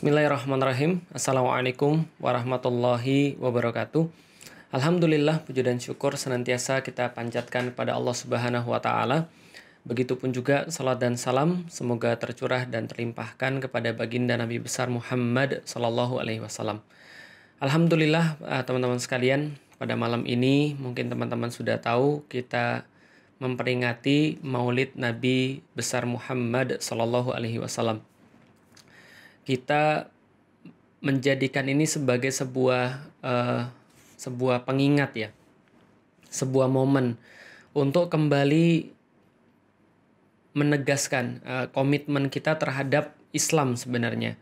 Bismillahirrahmanirrahim. Assalamualaikum warahmatullahi wabarakatuh. Alhamdulillah puji dan syukur senantiasa kita panjatkan kepada Allah Subhanahu wa taala. Begitupun juga salat dan salam semoga tercurah dan terlimpahkan kepada baginda Nabi besar Muhammad sallallahu alaihi wasallam. Alhamdulillah eh, teman-teman sekalian, pada malam ini mungkin teman-teman sudah tahu kita memperingati Maulid Nabi besar Muhammad sallallahu alaihi wasallam kita menjadikan ini sebagai sebuah uh, sebuah pengingat ya, sebuah momen untuk kembali menegaskan uh, komitmen kita terhadap Islam sebenarnya.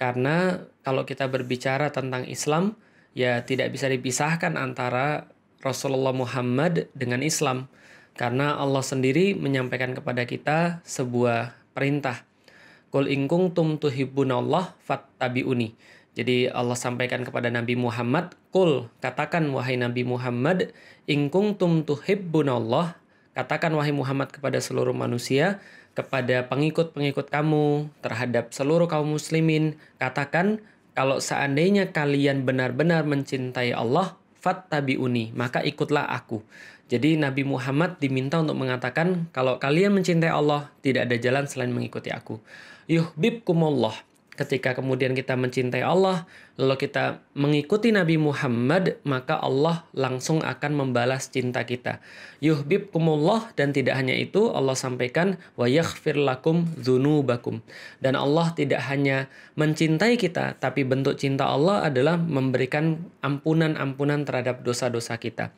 Karena kalau kita berbicara tentang Islam, ya tidak bisa dipisahkan antara Rasulullah Muhammad dengan Islam. Karena Allah sendiri menyampaikan kepada kita sebuah perintah Qul ingkung tum tuhibbunallah fattabi'uni. Jadi Allah sampaikan kepada Nabi Muhammad, Qul, katakan wahai Nabi Muhammad, ingkung tum tuhibbunallah, katakan wahai Muhammad kepada seluruh manusia, kepada pengikut-pengikut kamu, terhadap seluruh kaum muslimin, katakan kalau seandainya kalian benar-benar mencintai Allah, fattabi'uni, maka ikutlah aku. Jadi Nabi Muhammad diminta untuk mengatakan kalau kalian mencintai Allah, tidak ada jalan selain mengikuti aku yuhibbukumullah. Ketika kemudian kita mencintai Allah, lalu kita mengikuti Nabi Muhammad, maka Allah langsung akan membalas cinta kita. Yuhibbukumullah dan tidak hanya itu, Allah sampaikan wa yaghfir lakum dzunubakum. Dan Allah tidak hanya mencintai kita, tapi bentuk cinta Allah adalah memberikan ampunan-ampunan terhadap dosa-dosa kita.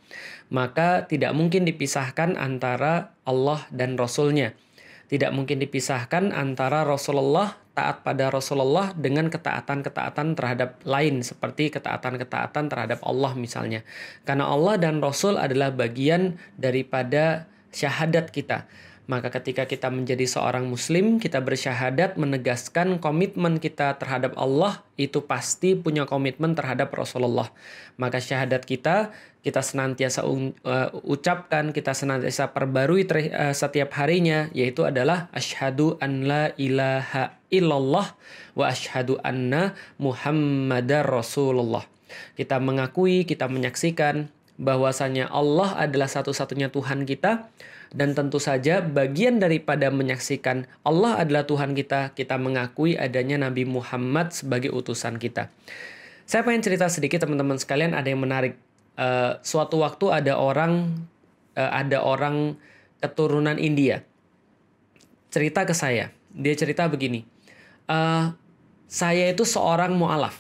Maka tidak mungkin dipisahkan antara Allah dan Rasulnya. nya tidak mungkin dipisahkan antara Rasulullah taat pada Rasulullah dengan ketaatan-ketaatan terhadap lain seperti ketaatan-ketaatan terhadap Allah misalnya. Karena Allah dan Rasul adalah bagian daripada syahadat kita. Maka ketika kita menjadi seorang muslim, kita bersyahadat menegaskan komitmen kita terhadap Allah itu pasti punya komitmen terhadap Rasulullah. Maka syahadat kita kita senantiasa uh, ucapkan, kita senantiasa perbarui uh, setiap harinya yaitu adalah asyhadu an la ilaha illallah wa asyhadu anna muhammadar rasulullah. Kita mengakui, kita menyaksikan bahwasanya Allah adalah satu-satunya Tuhan kita dan tentu saja bagian daripada menyaksikan Allah adalah Tuhan kita, kita mengakui adanya Nabi Muhammad sebagai utusan kita. Saya pengen cerita sedikit teman-teman sekalian, ada yang menarik. Uh, suatu waktu ada orang uh, ada orang keturunan India cerita ke saya. Dia cerita begini, uh, saya itu seorang mualaf.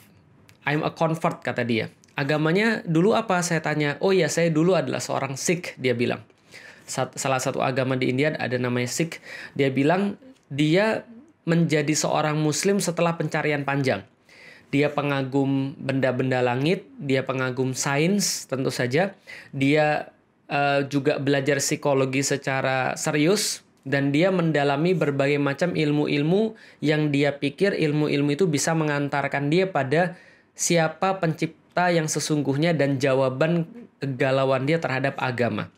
I'm a convert kata dia. Agamanya dulu apa? Saya tanya. Oh ya, saya dulu adalah seorang Sikh. Dia bilang salah satu agama di India ada namanya Sikh. Dia bilang dia menjadi seorang muslim setelah pencarian panjang. Dia pengagum benda-benda langit, dia pengagum sains tentu saja. Dia uh, juga belajar psikologi secara serius dan dia mendalami berbagai macam ilmu-ilmu yang dia pikir ilmu-ilmu itu bisa mengantarkan dia pada siapa pencipta yang sesungguhnya dan jawaban kegalauan dia terhadap agama.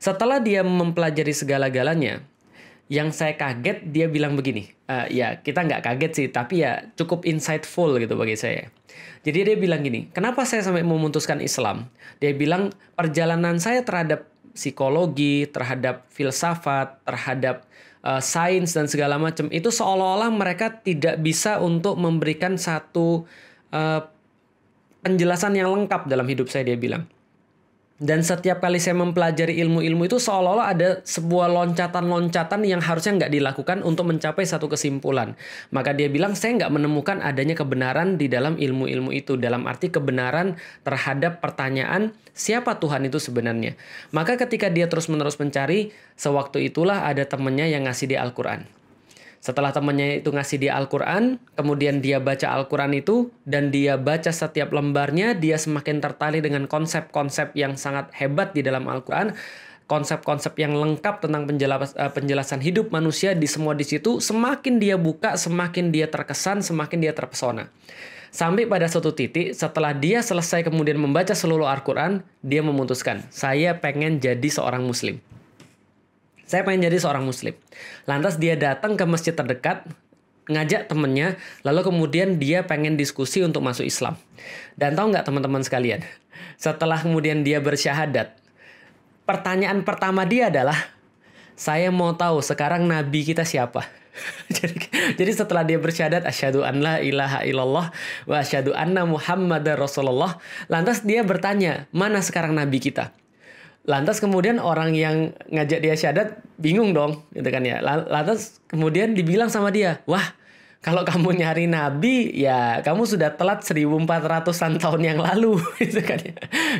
Setelah dia mempelajari segala-galanya, yang saya kaget dia bilang begini, uh, ya kita nggak kaget sih, tapi ya cukup insightful gitu bagi saya. Jadi dia bilang gini, kenapa saya sampai memutuskan Islam? Dia bilang perjalanan saya terhadap psikologi, terhadap filsafat, terhadap uh, sains dan segala macam itu seolah-olah mereka tidak bisa untuk memberikan satu uh, penjelasan yang lengkap dalam hidup saya dia bilang. Dan setiap kali saya mempelajari ilmu-ilmu itu seolah-olah ada sebuah loncatan-loncatan yang harusnya nggak dilakukan untuk mencapai satu kesimpulan. Maka dia bilang, saya nggak menemukan adanya kebenaran di dalam ilmu-ilmu itu. Dalam arti kebenaran terhadap pertanyaan, siapa Tuhan itu sebenarnya. Maka ketika dia terus-menerus mencari, sewaktu itulah ada temannya yang ngasih di Al-Quran. Setelah temannya itu ngasih dia Al-Quran, kemudian dia baca Al-Quran itu, dan dia baca setiap lembarnya, dia semakin tertarik dengan konsep-konsep yang sangat hebat di dalam Al-Quran, konsep-konsep yang lengkap tentang penjelas, eh, penjelasan hidup manusia di semua di situ, semakin dia buka, semakin dia terkesan, semakin dia terpesona. Sampai pada suatu titik, setelah dia selesai kemudian membaca seluruh Al-Quran, dia memutuskan, saya pengen jadi seorang muslim. Saya pengen jadi seorang muslim. Lantas dia datang ke masjid terdekat, ngajak temennya, lalu kemudian dia pengen diskusi untuk masuk Islam. Dan tahu nggak teman-teman sekalian, setelah kemudian dia bersyahadat, pertanyaan pertama dia adalah, saya mau tahu sekarang nabi kita siapa? jadi, jadi setelah dia bersyahadat asyhadu an la ilaha illallah wa asyhadu anna muhammadar rasulullah, lantas dia bertanya, mana sekarang nabi kita? Lantas kemudian orang yang ngajak dia syahadat bingung dong, gitu kan ya. Lantas kemudian dibilang sama dia, "Wah, kalau kamu nyari nabi ya kamu sudah telat 1400-an tahun yang lalu gitu kan ya.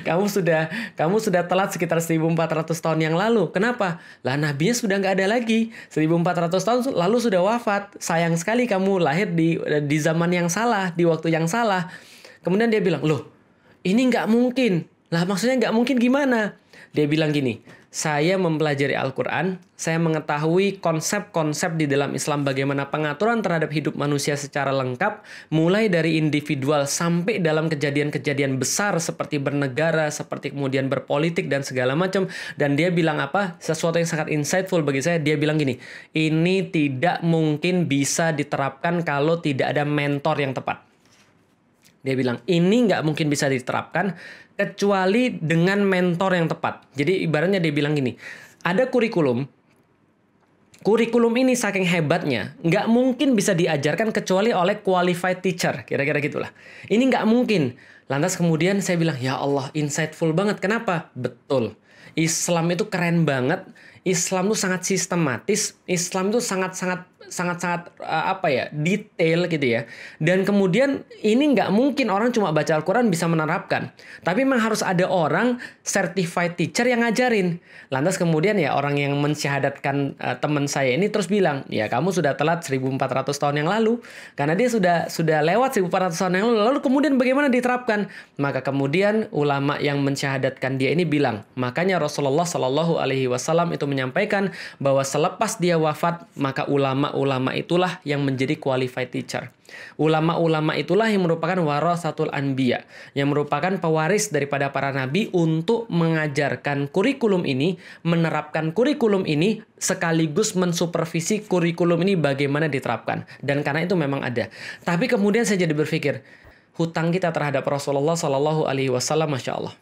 Kamu sudah kamu sudah telat sekitar 1400 tahun yang lalu. Kenapa? Lah nabinya sudah nggak ada lagi. 1400 tahun lalu sudah wafat. Sayang sekali kamu lahir di di zaman yang salah, di waktu yang salah. Kemudian dia bilang, "Loh, ini nggak mungkin." Lah maksudnya nggak mungkin gimana? Dia bilang gini, saya mempelajari Al-Quran, saya mengetahui konsep-konsep di dalam Islam bagaimana pengaturan terhadap hidup manusia secara lengkap, mulai dari individual sampai dalam kejadian-kejadian besar seperti bernegara, seperti kemudian berpolitik dan segala macam. Dan dia bilang apa? Sesuatu yang sangat insightful bagi saya. Dia bilang gini, ini tidak mungkin bisa diterapkan kalau tidak ada mentor yang tepat. Dia bilang, ini nggak mungkin bisa diterapkan kecuali dengan mentor yang tepat. Jadi ibaratnya dia bilang gini, ada kurikulum, kurikulum ini saking hebatnya, nggak mungkin bisa diajarkan kecuali oleh qualified teacher, kira-kira gitulah. Ini nggak mungkin. Lantas kemudian saya bilang, ya Allah, insightful banget. Kenapa? Betul. Islam itu keren banget. Islam itu sangat sistematis. Islam itu sangat-sangat sangat-sangat uh, apa ya detail gitu ya. Dan kemudian ini nggak mungkin orang cuma baca Al-Quran bisa menerapkan. Tapi memang harus ada orang certified teacher yang ngajarin. Lantas kemudian ya orang yang mensyahadatkan uh, teman saya ini terus bilang ya kamu sudah telat 1400 tahun yang lalu. Karena dia sudah sudah lewat 1400 tahun yang lalu lalu kemudian bagaimana diterapkan? Maka kemudian ulama yang mensyahadatkan dia ini bilang makanya Rasulullah Shallallahu Alaihi Wasallam itu menyampaikan bahwa selepas dia wafat maka ulama ulama itulah yang menjadi qualified teacher. Ulama-ulama itulah yang merupakan warasatul anbiya, yang merupakan pewaris daripada para nabi untuk mengajarkan kurikulum ini, menerapkan kurikulum ini sekaligus mensupervisi kurikulum ini bagaimana diterapkan. Dan karena itu memang ada. Tapi kemudian saya jadi berpikir, hutang kita terhadap Rasulullah Shallallahu alaihi wasallam Masya Allah.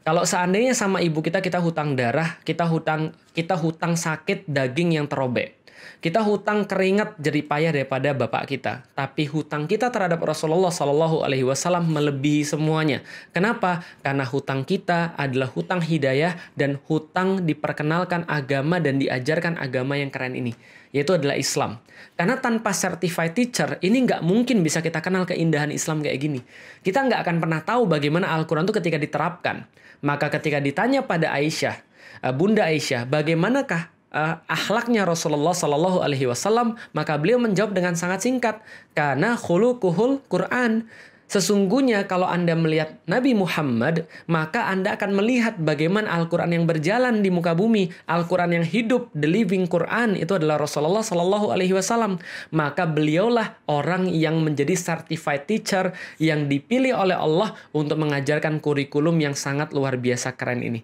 Kalau seandainya sama ibu kita kita hutang darah, kita hutang kita hutang sakit daging yang terobek. Kita hutang keringat jadi payah daripada bapak kita, tapi hutang kita terhadap Rasulullah Shallallahu Alaihi Wasallam melebihi semuanya. Kenapa? Karena hutang kita adalah hutang hidayah dan hutang diperkenalkan agama dan diajarkan agama yang keren ini, yaitu adalah Islam. Karena tanpa certified teacher, ini nggak mungkin bisa kita kenal keindahan Islam kayak gini. Kita nggak akan pernah tahu bagaimana Al-Quran itu ketika diterapkan. Maka ketika ditanya pada Aisyah, eh, Bunda Aisyah, bagaimanakah uh, akhlaknya Rasulullah Shallallahu Alaihi Wasallam, maka beliau menjawab dengan sangat singkat, karena khuluquhul Quran. Sesungguhnya kalau Anda melihat Nabi Muhammad, maka Anda akan melihat bagaimana Al-Quran yang berjalan di muka bumi, Al-Quran yang hidup, the living Quran, itu adalah Rasulullah Shallallahu Alaihi Wasallam. Maka beliaulah orang yang menjadi certified teacher yang dipilih oleh Allah untuk mengajarkan kurikulum yang sangat luar biasa keren ini.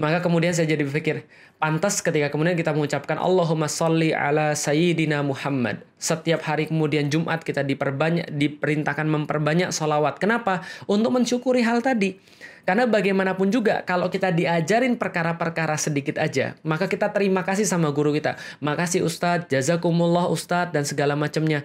Maka kemudian saya jadi berpikir, Pantas ketika kemudian kita mengucapkan Allahumma salli ala Sayyidina Muhammad. Setiap hari kemudian Jumat kita diperbanyak, diperintahkan memperbanyak salawat. Kenapa? Untuk mensyukuri hal tadi. Karena bagaimanapun juga kalau kita diajarin perkara-perkara sedikit aja, maka kita terima kasih sama guru kita. Makasih Ustadz, jazakumullah Ustadz, dan segala macamnya.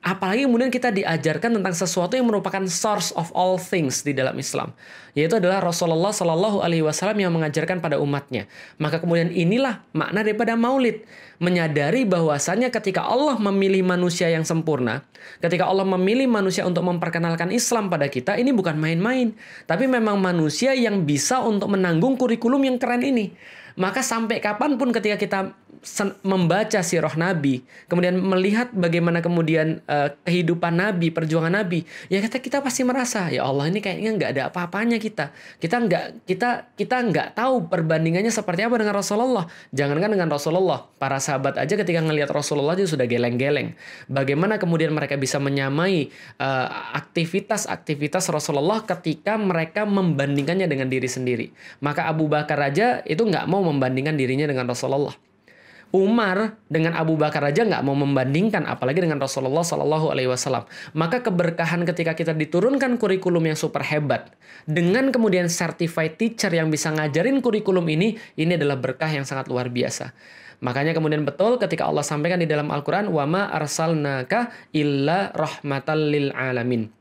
Apalagi kemudian kita diajarkan tentang sesuatu yang merupakan source of all things di dalam Islam, yaitu adalah Rasulullah Shallallahu Alaihi Wasallam yang mengajarkan pada umatnya. Maka kemudian inilah makna daripada Maulid, menyadari bahwasanya ketika Allah memilih manusia yang sempurna, ketika Allah memilih manusia untuk memperkenalkan Islam pada kita, ini bukan main-main, tapi memang manusia yang bisa untuk menanggung kurikulum yang keren ini. Maka sampai kapan pun ketika kita membaca sirah Nabi, kemudian melihat bagaimana kemudian uh, kehidupan Nabi, perjuangan Nabi, ya kita kita pasti merasa ya Allah ini kayaknya nggak ada apa-apanya kita. Kita nggak kita kita nggak tahu perbandingannya seperti apa dengan Rasulullah. Jangankan dengan Rasulullah, para sahabat aja ketika ngelihat Rasulullah aja sudah geleng-geleng. Bagaimana kemudian mereka bisa menyamai uh, aktivitas-aktivitas Rasulullah ketika mereka membandingkannya dengan diri sendiri. Maka Abu Bakar aja itu nggak mau membandingkan dirinya dengan Rasulullah. Umar dengan Abu Bakar aja nggak mau membandingkan, apalagi dengan Rasulullah Shallallahu Alaihi Wasallam. Maka keberkahan ketika kita diturunkan kurikulum yang super hebat, dengan kemudian certified teacher yang bisa ngajarin kurikulum ini, ini adalah berkah yang sangat luar biasa. Makanya kemudian betul ketika Allah sampaikan di dalam Al-Quran, wama arsalnaka illa rahmatal lil alamin.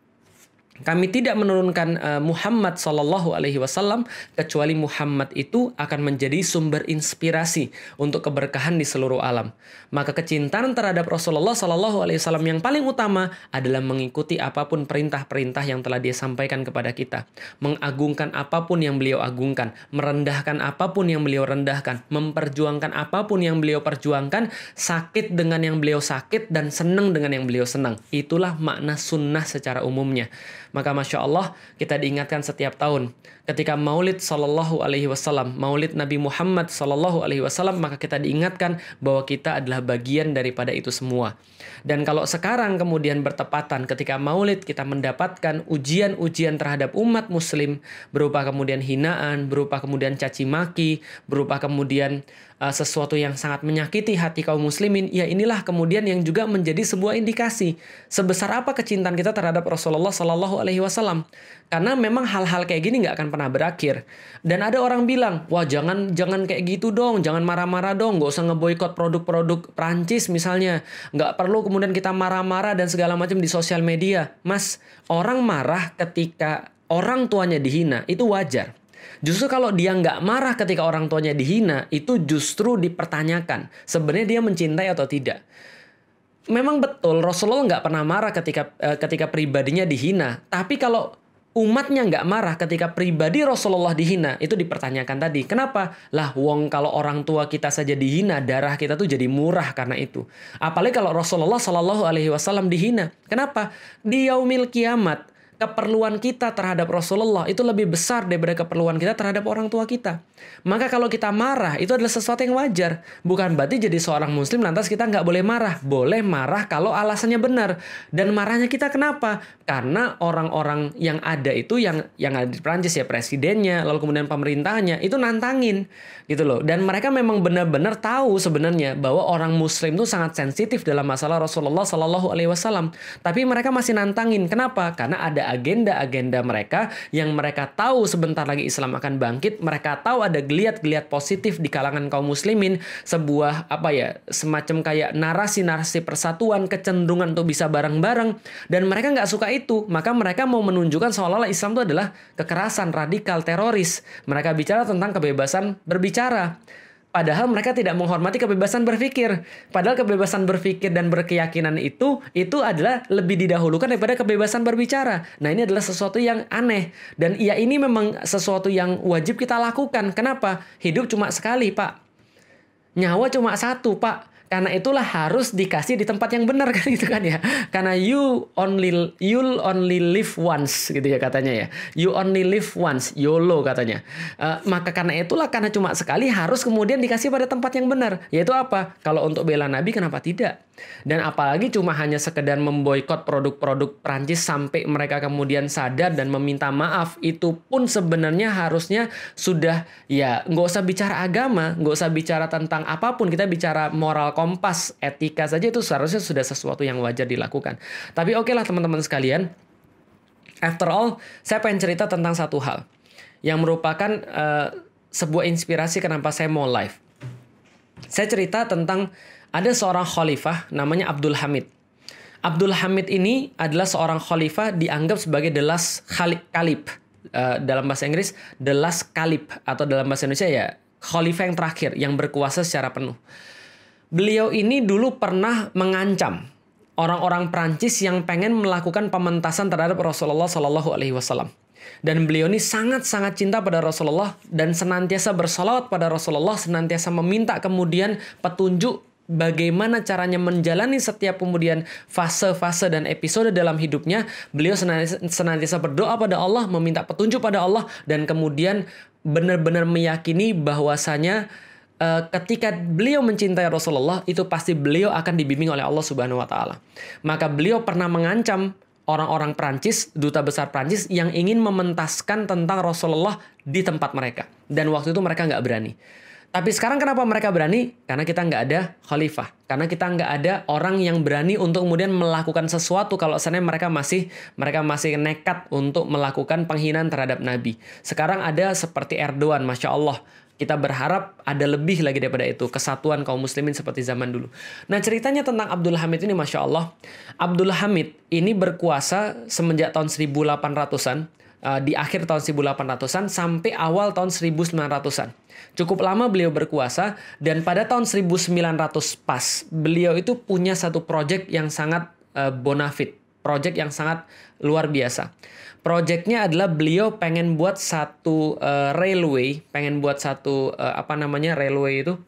Kami tidak menurunkan uh, Muhammad Sallallahu Alaihi Wasallam kecuali Muhammad itu akan menjadi sumber inspirasi untuk keberkahan di seluruh alam. Maka kecintaan terhadap Rasulullah Sallallahu Alaihi Wasallam yang paling utama adalah mengikuti apa pun perintah-perintah yang telah dia sampaikan kepada kita, mengagungkan apa pun yang beliau agungkan, merendahkan apa pun yang beliau rendahkan, memperjuangkan apa pun yang beliau perjuangkan, sakit dengan yang beliau sakit dan senang dengan yang beliau senang. Itulah makna sunnah secara umumnya. Maka Masya Allah kita diingatkan setiap tahun ketika maulid Sallallahu Alaihi Wasallam, maulid Nabi Muhammad Sallallahu Alaihi Wasallam, maka kita diingatkan bahwa kita adalah bagian daripada itu semua. Dan kalau sekarang kemudian bertepatan ketika maulid kita mendapatkan ujian-ujian terhadap umat muslim berupa kemudian hinaan, berupa kemudian caci maki, berupa kemudian uh, sesuatu yang sangat menyakiti hati kaum muslimin, ya inilah kemudian yang juga menjadi sebuah indikasi sebesar apa kecintaan kita terhadap Rasulullah Sallallahu Alaihi Wasallam. Karena memang hal-hal kayak gini nggak akan pernah berakhir. Dan ada orang bilang, wah jangan jangan kayak gitu dong, jangan marah-marah dong, nggak usah ngeboikot produk-produk Prancis misalnya, nggak perlu kemudian kita marah-marah dan segala macam di sosial media. Mas, orang marah ketika orang tuanya dihina itu wajar. Justru kalau dia nggak marah ketika orang tuanya dihina, itu justru dipertanyakan. Sebenarnya dia mencintai atau tidak. Memang betul Rasulullah nggak pernah marah ketika uh, ketika pribadinya dihina. Tapi kalau umatnya nggak marah ketika pribadi Rasulullah dihina itu dipertanyakan tadi kenapa lah wong kalau orang tua kita saja dihina darah kita tuh jadi murah karena itu apalagi kalau Rasulullah Shallallahu Alaihi Wasallam dihina kenapa di yaumil kiamat keperluan kita terhadap Rasulullah itu lebih besar daripada keperluan kita terhadap orang tua kita. Maka kalau kita marah, itu adalah sesuatu yang wajar. Bukan berarti jadi seorang muslim lantas kita nggak boleh marah. Boleh marah kalau alasannya benar. Dan marahnya kita kenapa? Karena orang-orang yang ada itu yang yang ada di Prancis ya presidennya, lalu kemudian pemerintahnya itu nantangin gitu loh. Dan mereka memang benar-benar tahu sebenarnya bahwa orang muslim itu sangat sensitif dalam masalah Rasulullah Shallallahu alaihi wasallam. Tapi mereka masih nantangin. Kenapa? Karena ada agenda-agenda mereka yang mereka tahu sebentar lagi Islam akan bangkit, mereka tahu ada geliat-geliat positif di kalangan kaum muslimin, sebuah apa ya, semacam kayak narasi-narasi persatuan, kecenderungan untuk bisa bareng-bareng dan mereka nggak suka itu, maka mereka mau menunjukkan seolah-olah Islam itu adalah kekerasan radikal teroris. Mereka bicara tentang kebebasan berbicara. Padahal mereka tidak menghormati kebebasan berpikir. Padahal kebebasan berpikir dan berkeyakinan itu itu adalah lebih didahulukan daripada kebebasan berbicara. Nah, ini adalah sesuatu yang aneh dan ya ini memang sesuatu yang wajib kita lakukan. Kenapa? Hidup cuma sekali, Pak. Nyawa cuma satu, Pak karena itulah harus dikasih di tempat yang benar kan gitu kan ya. Karena you only you only live once gitu ya katanya ya. You only live once YOLO katanya. Uh, maka karena itulah karena cuma sekali harus kemudian dikasih pada tempat yang benar. Yaitu apa? Kalau untuk bela nabi kenapa tidak dan apalagi cuma hanya sekedar memboikot produk-produk Prancis sampai mereka kemudian sadar dan meminta maaf itu pun sebenarnya harusnya sudah ya nggak usah bicara agama nggak usah bicara tentang apa pun kita bicara moral kompas, etika saja itu seharusnya sudah sesuatu yang wajar dilakukan. Tapi oke okay lah teman-teman sekalian, after all, saya pengen cerita tentang satu hal yang merupakan uh, sebuah inspirasi kenapa saya mau live. Saya cerita tentang ada seorang khalifah namanya Abdul Hamid. Abdul Hamid ini adalah seorang khalifah dianggap sebagai the last kalib. Uh, dalam bahasa Inggris, the last kalib. Atau dalam bahasa Indonesia ya, khalifah yang terakhir, yang berkuasa secara penuh. Beliau ini dulu pernah mengancam orang-orang Prancis yang pengen melakukan pementasan terhadap Rasulullah Shallallahu Alaihi Wasallam. Dan beliau ini sangat-sangat cinta pada Rasulullah dan senantiasa bersolawat pada Rasulullah, senantiasa meminta kemudian petunjuk bagaimana caranya menjalani setiap kemudian fase-fase dan episode dalam hidupnya. Beliau senantiasa berdoa pada Allah, meminta petunjuk pada Allah, dan kemudian benar-benar meyakini bahwasanya uh, ketika beliau mencintai Rasulullah itu pasti beliau akan dibimbing oleh Allah Subhanahu wa taala. Maka beliau pernah mengancam orang-orang Prancis, duta besar Prancis yang ingin mementaskan tentang Rasulullah di tempat mereka. Dan waktu itu mereka nggak berani. Tapi sekarang kenapa mereka berani? Karena kita nggak ada khalifah. Karena kita nggak ada orang yang berani untuk kemudian melakukan sesuatu kalau sebenarnya mereka masih mereka masih nekat untuk melakukan penghinaan terhadap Nabi. Sekarang ada seperti Erdogan, masya Allah. Kita berharap ada lebih lagi daripada itu kesatuan kaum muslimin seperti zaman dulu. Nah ceritanya tentang Abdul Hamid ini masya Allah. Abdul Hamid ini berkuasa semenjak tahun 1800-an uh, di akhir tahun 1800-an sampai awal tahun 1900-an. Cukup lama beliau berkuasa dan pada tahun 1900 pas beliau itu punya satu proyek yang sangat uh, bonafit, proyek yang sangat luar biasa. Proyeknya adalah beliau pengen buat satu uh, railway, pengen buat satu uh, apa namanya railway itu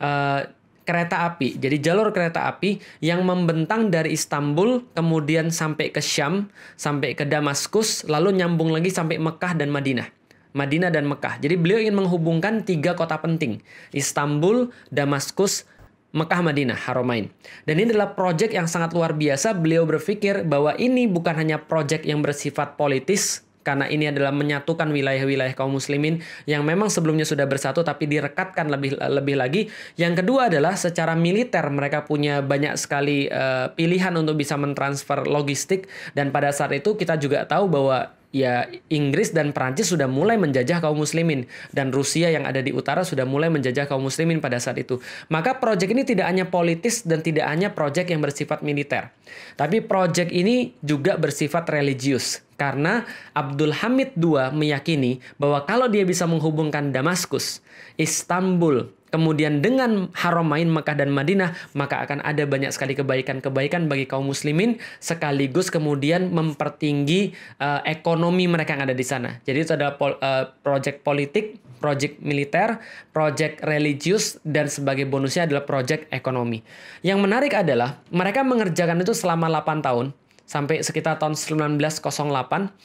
uh, kereta api. Jadi jalur kereta api yang membentang dari Istanbul kemudian sampai ke Syam, sampai ke Damaskus, lalu nyambung lagi sampai Mekah dan Madinah. Madinah dan Mekah. Jadi beliau ingin menghubungkan tiga kota penting. Istanbul, Damaskus, Mekah Madinah Haramain. Dan ini adalah proyek yang sangat luar biasa. Beliau berpikir bahwa ini bukan hanya proyek yang bersifat politis, karena ini adalah menyatukan wilayah-wilayah kaum muslimin yang memang sebelumnya sudah bersatu tapi direkatkan lebih lebih lagi. Yang kedua adalah secara militer mereka punya banyak sekali uh, pilihan untuk bisa mentransfer logistik dan pada saat itu kita juga tahu bahwa ya Inggris dan Perancis sudah mulai menjajah kaum muslimin dan Rusia yang ada di utara sudah mulai menjajah kaum muslimin pada saat itu. Maka proyek ini tidak hanya politis dan tidak hanya proyek yang bersifat militer. Tapi proyek ini juga bersifat religius karena Abdul Hamid II meyakini bahwa kalau dia bisa menghubungkan Damaskus, Istanbul, kemudian dengan Haramain Mekah dan Madinah, maka akan ada banyak sekali kebaikan-kebaikan bagi kaum muslimin sekaligus kemudian mempertinggi uh, ekonomi mereka yang ada di sana. Jadi itu adalah pol, uh, project politik, project militer, project religius dan sebagai bonusnya adalah project ekonomi. Yang menarik adalah mereka mengerjakan itu selama 8 tahun sampai sekitar tahun 1908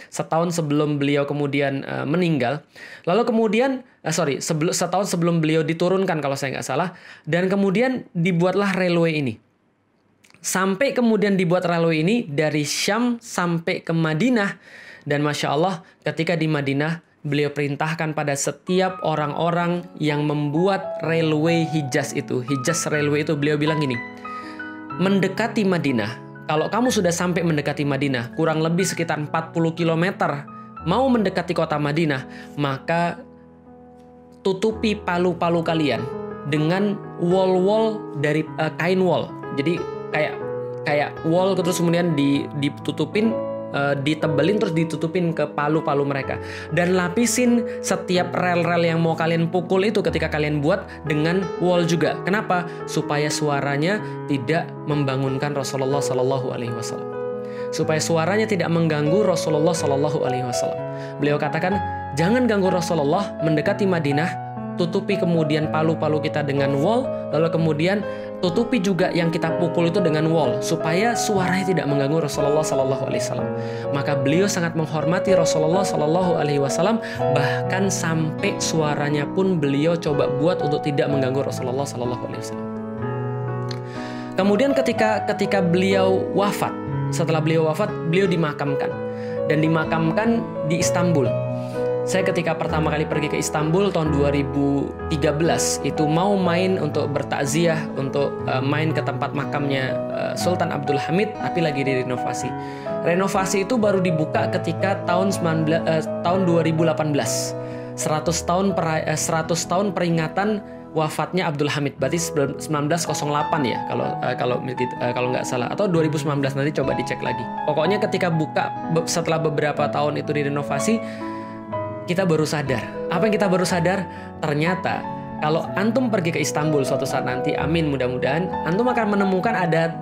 setahun sebelum beliau kemudian uh, meninggal. Lalu kemudian uh, sorry sebelum setahun sebelum beliau diturunkan kalau saya nggak salah. Dan kemudian dibuatlah railway ini. Sampai kemudian dibuat railway ini dari Syam sampai ke Madinah. Dan masya Allah ketika di Madinah beliau perintahkan pada setiap orang-orang yang membuat railway Hijaz itu. Hijaz railway itu beliau bilang gini mendekati Madinah kalau kamu sudah sampai mendekati Madinah, kurang lebih sekitar 40 km, mau mendekati kota Madinah, maka tutupi palu-palu kalian dengan wall-wall dari uh, kain wall. Jadi kayak kayak wall terus kemudian ditutupin uh, ditebelin terus ditutupin ke palu-palu mereka dan lapisin setiap rel-rel yang mau kalian pukul itu ketika kalian buat dengan wall juga. Kenapa? Supaya suaranya tidak membangunkan Rasulullah Shallallahu Alaihi Wasallam. Supaya suaranya tidak mengganggu Rasulullah Shallallahu Alaihi Wasallam. Beliau katakan, jangan ganggu Rasulullah mendekati Madinah tutupi kemudian palu-palu kita dengan wall, lalu kemudian tutupi juga yang kita pukul itu dengan wall supaya suaranya tidak mengganggu Rasulullah Sallallahu Alaihi Wasallam. Maka beliau sangat menghormati Rasulullah Sallallahu Alaihi Wasallam bahkan sampai suaranya pun beliau coba buat untuk tidak mengganggu Rasulullah Sallallahu Alaihi Wasallam. Kemudian ketika ketika beliau wafat, setelah beliau wafat, beliau dimakamkan dan dimakamkan di Istanbul saya ketika pertama kali pergi ke Istanbul tahun 2013 itu mau main untuk bertakziah untuk uh, main ke tempat makamnya uh, Sultan Abdul Hamid tapi lagi direnovasi. Renovasi itu baru dibuka ketika tahun 19 uh, eh, tahun 2018. 100 tahun per, uh, 100 tahun peringatan wafatnya Abdul Hamid berarti 1908 ya kalau uh, kalau uh, kalau nggak salah atau 2019 nanti coba dicek lagi. Pokoknya ketika buka setelah beberapa tahun itu direnovasi kita baru sadar. Apa yang kita baru sadar? Ternyata kalau antum pergi ke Istanbul suatu saat nanti, amin mudah-mudahan, antum akan menemukan ada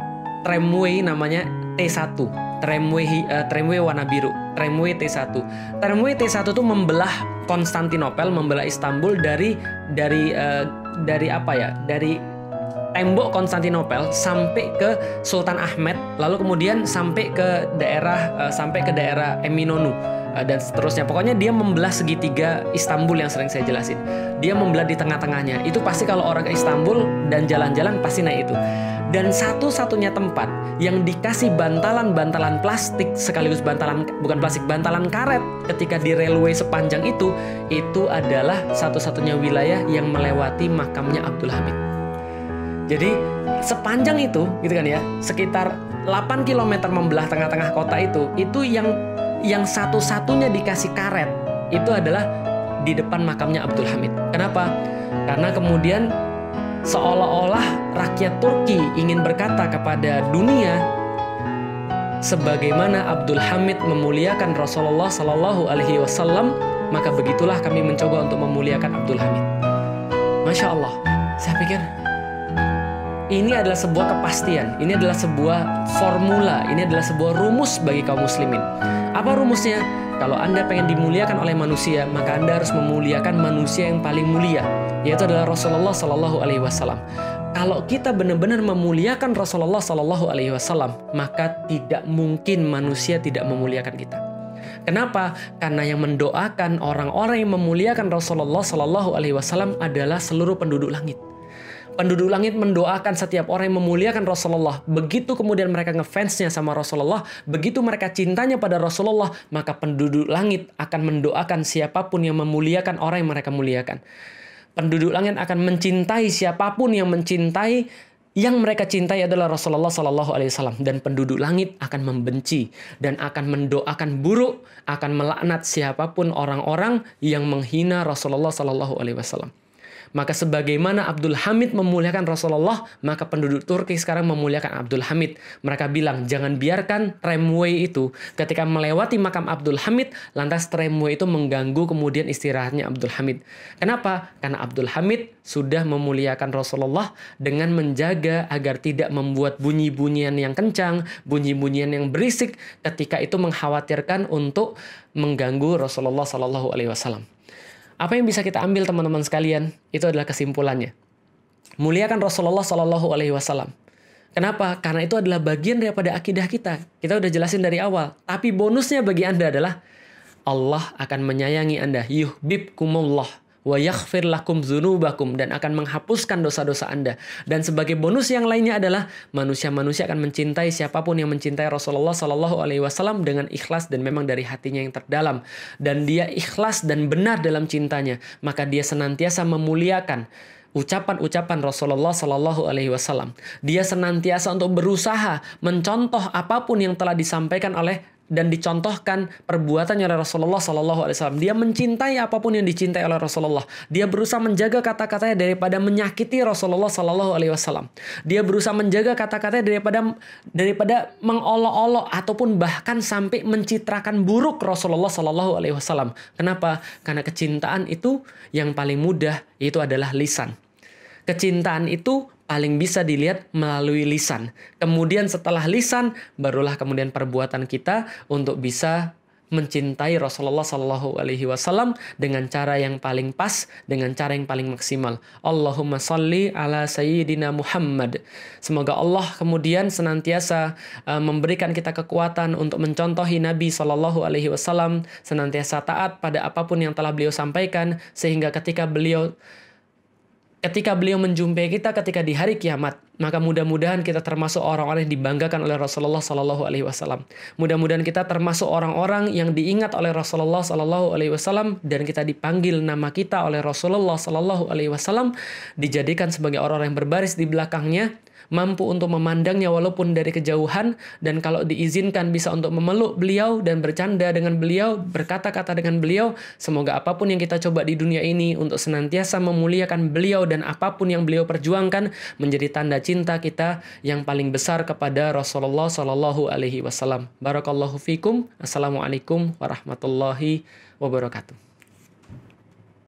tramway namanya T1. Tramway uh, tramway warna biru, tramway T1. Tramway T1 itu membelah Konstantinopel, membelah Istanbul dari dari uh, dari apa ya? Dari tembok Konstantinopel sampai ke Sultan Ahmed, lalu kemudian sampai ke daerah uh, sampai ke daerah Eminonu Eh, dan seterusnya. Pokoknya dia membelah segitiga Istanbul yang sering saya jelasin. Dia membelah di tengah-tengahnya. Itu pasti kalau orang ke Istanbul dan jalan-jalan pasti naik itu. dan satu-satunya tempat yang dikasih bantalan-bantalan plastik sekaligus bantalan bukan plastik bantalan karet ketika di railway sepanjang itu itu adalah satu-satunya wilayah yang melewati makamnya Abdul Hamid. Jadi sepanjang itu gitu kan ya sekitar 8 km membelah tengah-tengah kota itu itu yang yang satu-satunya dikasih karet itu adalah di depan makamnya Abdul Hamid. Kenapa? Karena kemudian seolah-olah rakyat Turki ingin berkata kepada dunia sebagaimana Abdul Hamid memuliakan Rasulullah Shallallahu Alaihi Wasallam maka begitulah kami mencoba untuk memuliakan Abdul Hamid. Masya Allah, saya pikir ini adalah sebuah kepastian, ini adalah sebuah formula, ini adalah sebuah rumus bagi kaum muslimin. Apa rumusnya? Kalau Anda pengen dimuliakan oleh manusia, maka Anda harus memuliakan manusia yang paling mulia, yaitu adalah Rasulullah Shallallahu Alaihi Wasallam. Kalau kita benar-benar memuliakan Rasulullah Shallallahu Alaihi Wasallam, maka tidak mungkin manusia tidak memuliakan kita. Kenapa? Karena yang mendoakan orang-orang yang memuliakan Rasulullah Shallallahu Alaihi Wasallam adalah seluruh penduduk langit. Penduduk langit mendoakan setiap orang yang memuliakan Rasulullah. Begitu kemudian mereka ngefansnya sama Rasulullah, begitu mereka cintanya pada Rasulullah, maka penduduk langit akan mendoakan siapa pun yang memuliakan orang yang mereka muliakan. Penduduk langit akan mencintai siapa pun yang mencintai yang mereka cintai adalah Rasulullah Sallallahu Alaihi Wasallam dan penduduk langit akan membenci dan akan mendoakan buruk, akan melaknat siapa pun orang-orang yang menghina Rasulullah Sallallahu Alaihi Wasallam. Maka sebagaimana Abdul Hamid memuliakan Rasulullah, maka penduduk Turki sekarang memuliakan Abdul Hamid. Mereka bilang, jangan biarkan tramway itu ketika melewati makam Abdul Hamid, lantas tramway itu mengganggu kemudian istirahatnya Abdul Hamid. Kenapa? Karena Abdul Hamid sudah memuliakan Rasulullah dengan menjaga agar tidak membuat bunyi-bunyian yang kencang, bunyi-bunyian yang berisik ketika itu mengkhawatirkan untuk mengganggu Rasulullah Sallallahu Alaihi Wasallam. Apa yang bisa kita ambil teman-teman sekalian? Itu adalah kesimpulannya. Muliakan Rasulullah Shallallahu Alaihi Wasallam. Kenapa? Karena itu adalah bagian daripada akidah kita. Kita udah jelasin dari awal. Tapi bonusnya bagi Anda adalah Allah akan menyayangi Anda. Yuhbibkumullah wa lakum dan akan menghapuskan dosa-dosa Anda. Dan sebagai bonus yang lainnya adalah manusia-manusia akan mencintai siapa pun yang mencintai Rasulullah Shallallahu alaihi wasallam dengan ikhlas dan memang dari hatinya yang terdalam dan dia ikhlas dan benar dalam cintanya, maka dia senantiasa memuliakan ucapan-ucapan Rasulullah Shallallahu Alaihi Wasallam. Dia senantiasa untuk berusaha mencontoh apa pun yang telah disampaikan oleh dan dicontohkan perbuatannya oleh Rasulullah Sallallahu Alaihi Wasallam. Dia mencintai apa pun yang dicintai oleh Rasulullah. Dia berusaha menjaga kata-katanya daripada menyakiti Rasulullah Sallallahu Alaihi Wasallam. Dia berusaha menjaga kata-katanya daripada daripada mengolok-olok ataupun bahkan sampai mencitrakan buruk Rasulullah Sallallahu Alaihi Wasallam. Kenapa? Karena kecintaan itu yang paling mudah itu adalah lisan. Kecintaan itu paling bisa dilihat melalui lisan. Kemudian setelah lisan, barulah kemudian perbuatan kita untuk bisa mencintai Rasulullah Shallallahu Alaihi Wasallam dengan cara yang paling pas, dengan cara yang paling maksimal. Allahumma salli ala Sayyidina Muhammad. Semoga Allah kemudian senantiasa uh, memberikan kita kekuatan untuk mencontohi Nabi Shallallahu Alaihi Wasallam, senantiasa taat pada apa pun yang telah beliau sampaikan, sehingga ketika beliau ketika beliau menjumpai kita ketika di hari kiamat, maka mudah-mudahan kita termasuk orang-orang yang dibanggakan oleh Rasulullah Sallallahu Alaihi Wasallam. Mudah-mudahan kita termasuk orang-orang yang diingat oleh Rasulullah Sallallahu Alaihi Wasallam dan kita dipanggil nama kita oleh Rasulullah Sallallahu Alaihi Wasallam dijadikan sebagai orang-orang yang berbaris di belakangnya mampu untuk memandangnya walaupun dari kejauhan dan kalau diizinkan bisa untuk memeluk beliau dan bercanda dengan beliau, berkata-kata dengan beliau. Semoga apa pun yang kita coba di dunia ini untuk senantiasa memuliakan beliau dan apa pun yang beliau perjuangkan menjadi tanda cinta kita yang paling besar kepada Rasulullah Shallallahu alaihi wasallam. Barakallahu fikum. Assalamualaikum warahmatullahi wabarakatuh.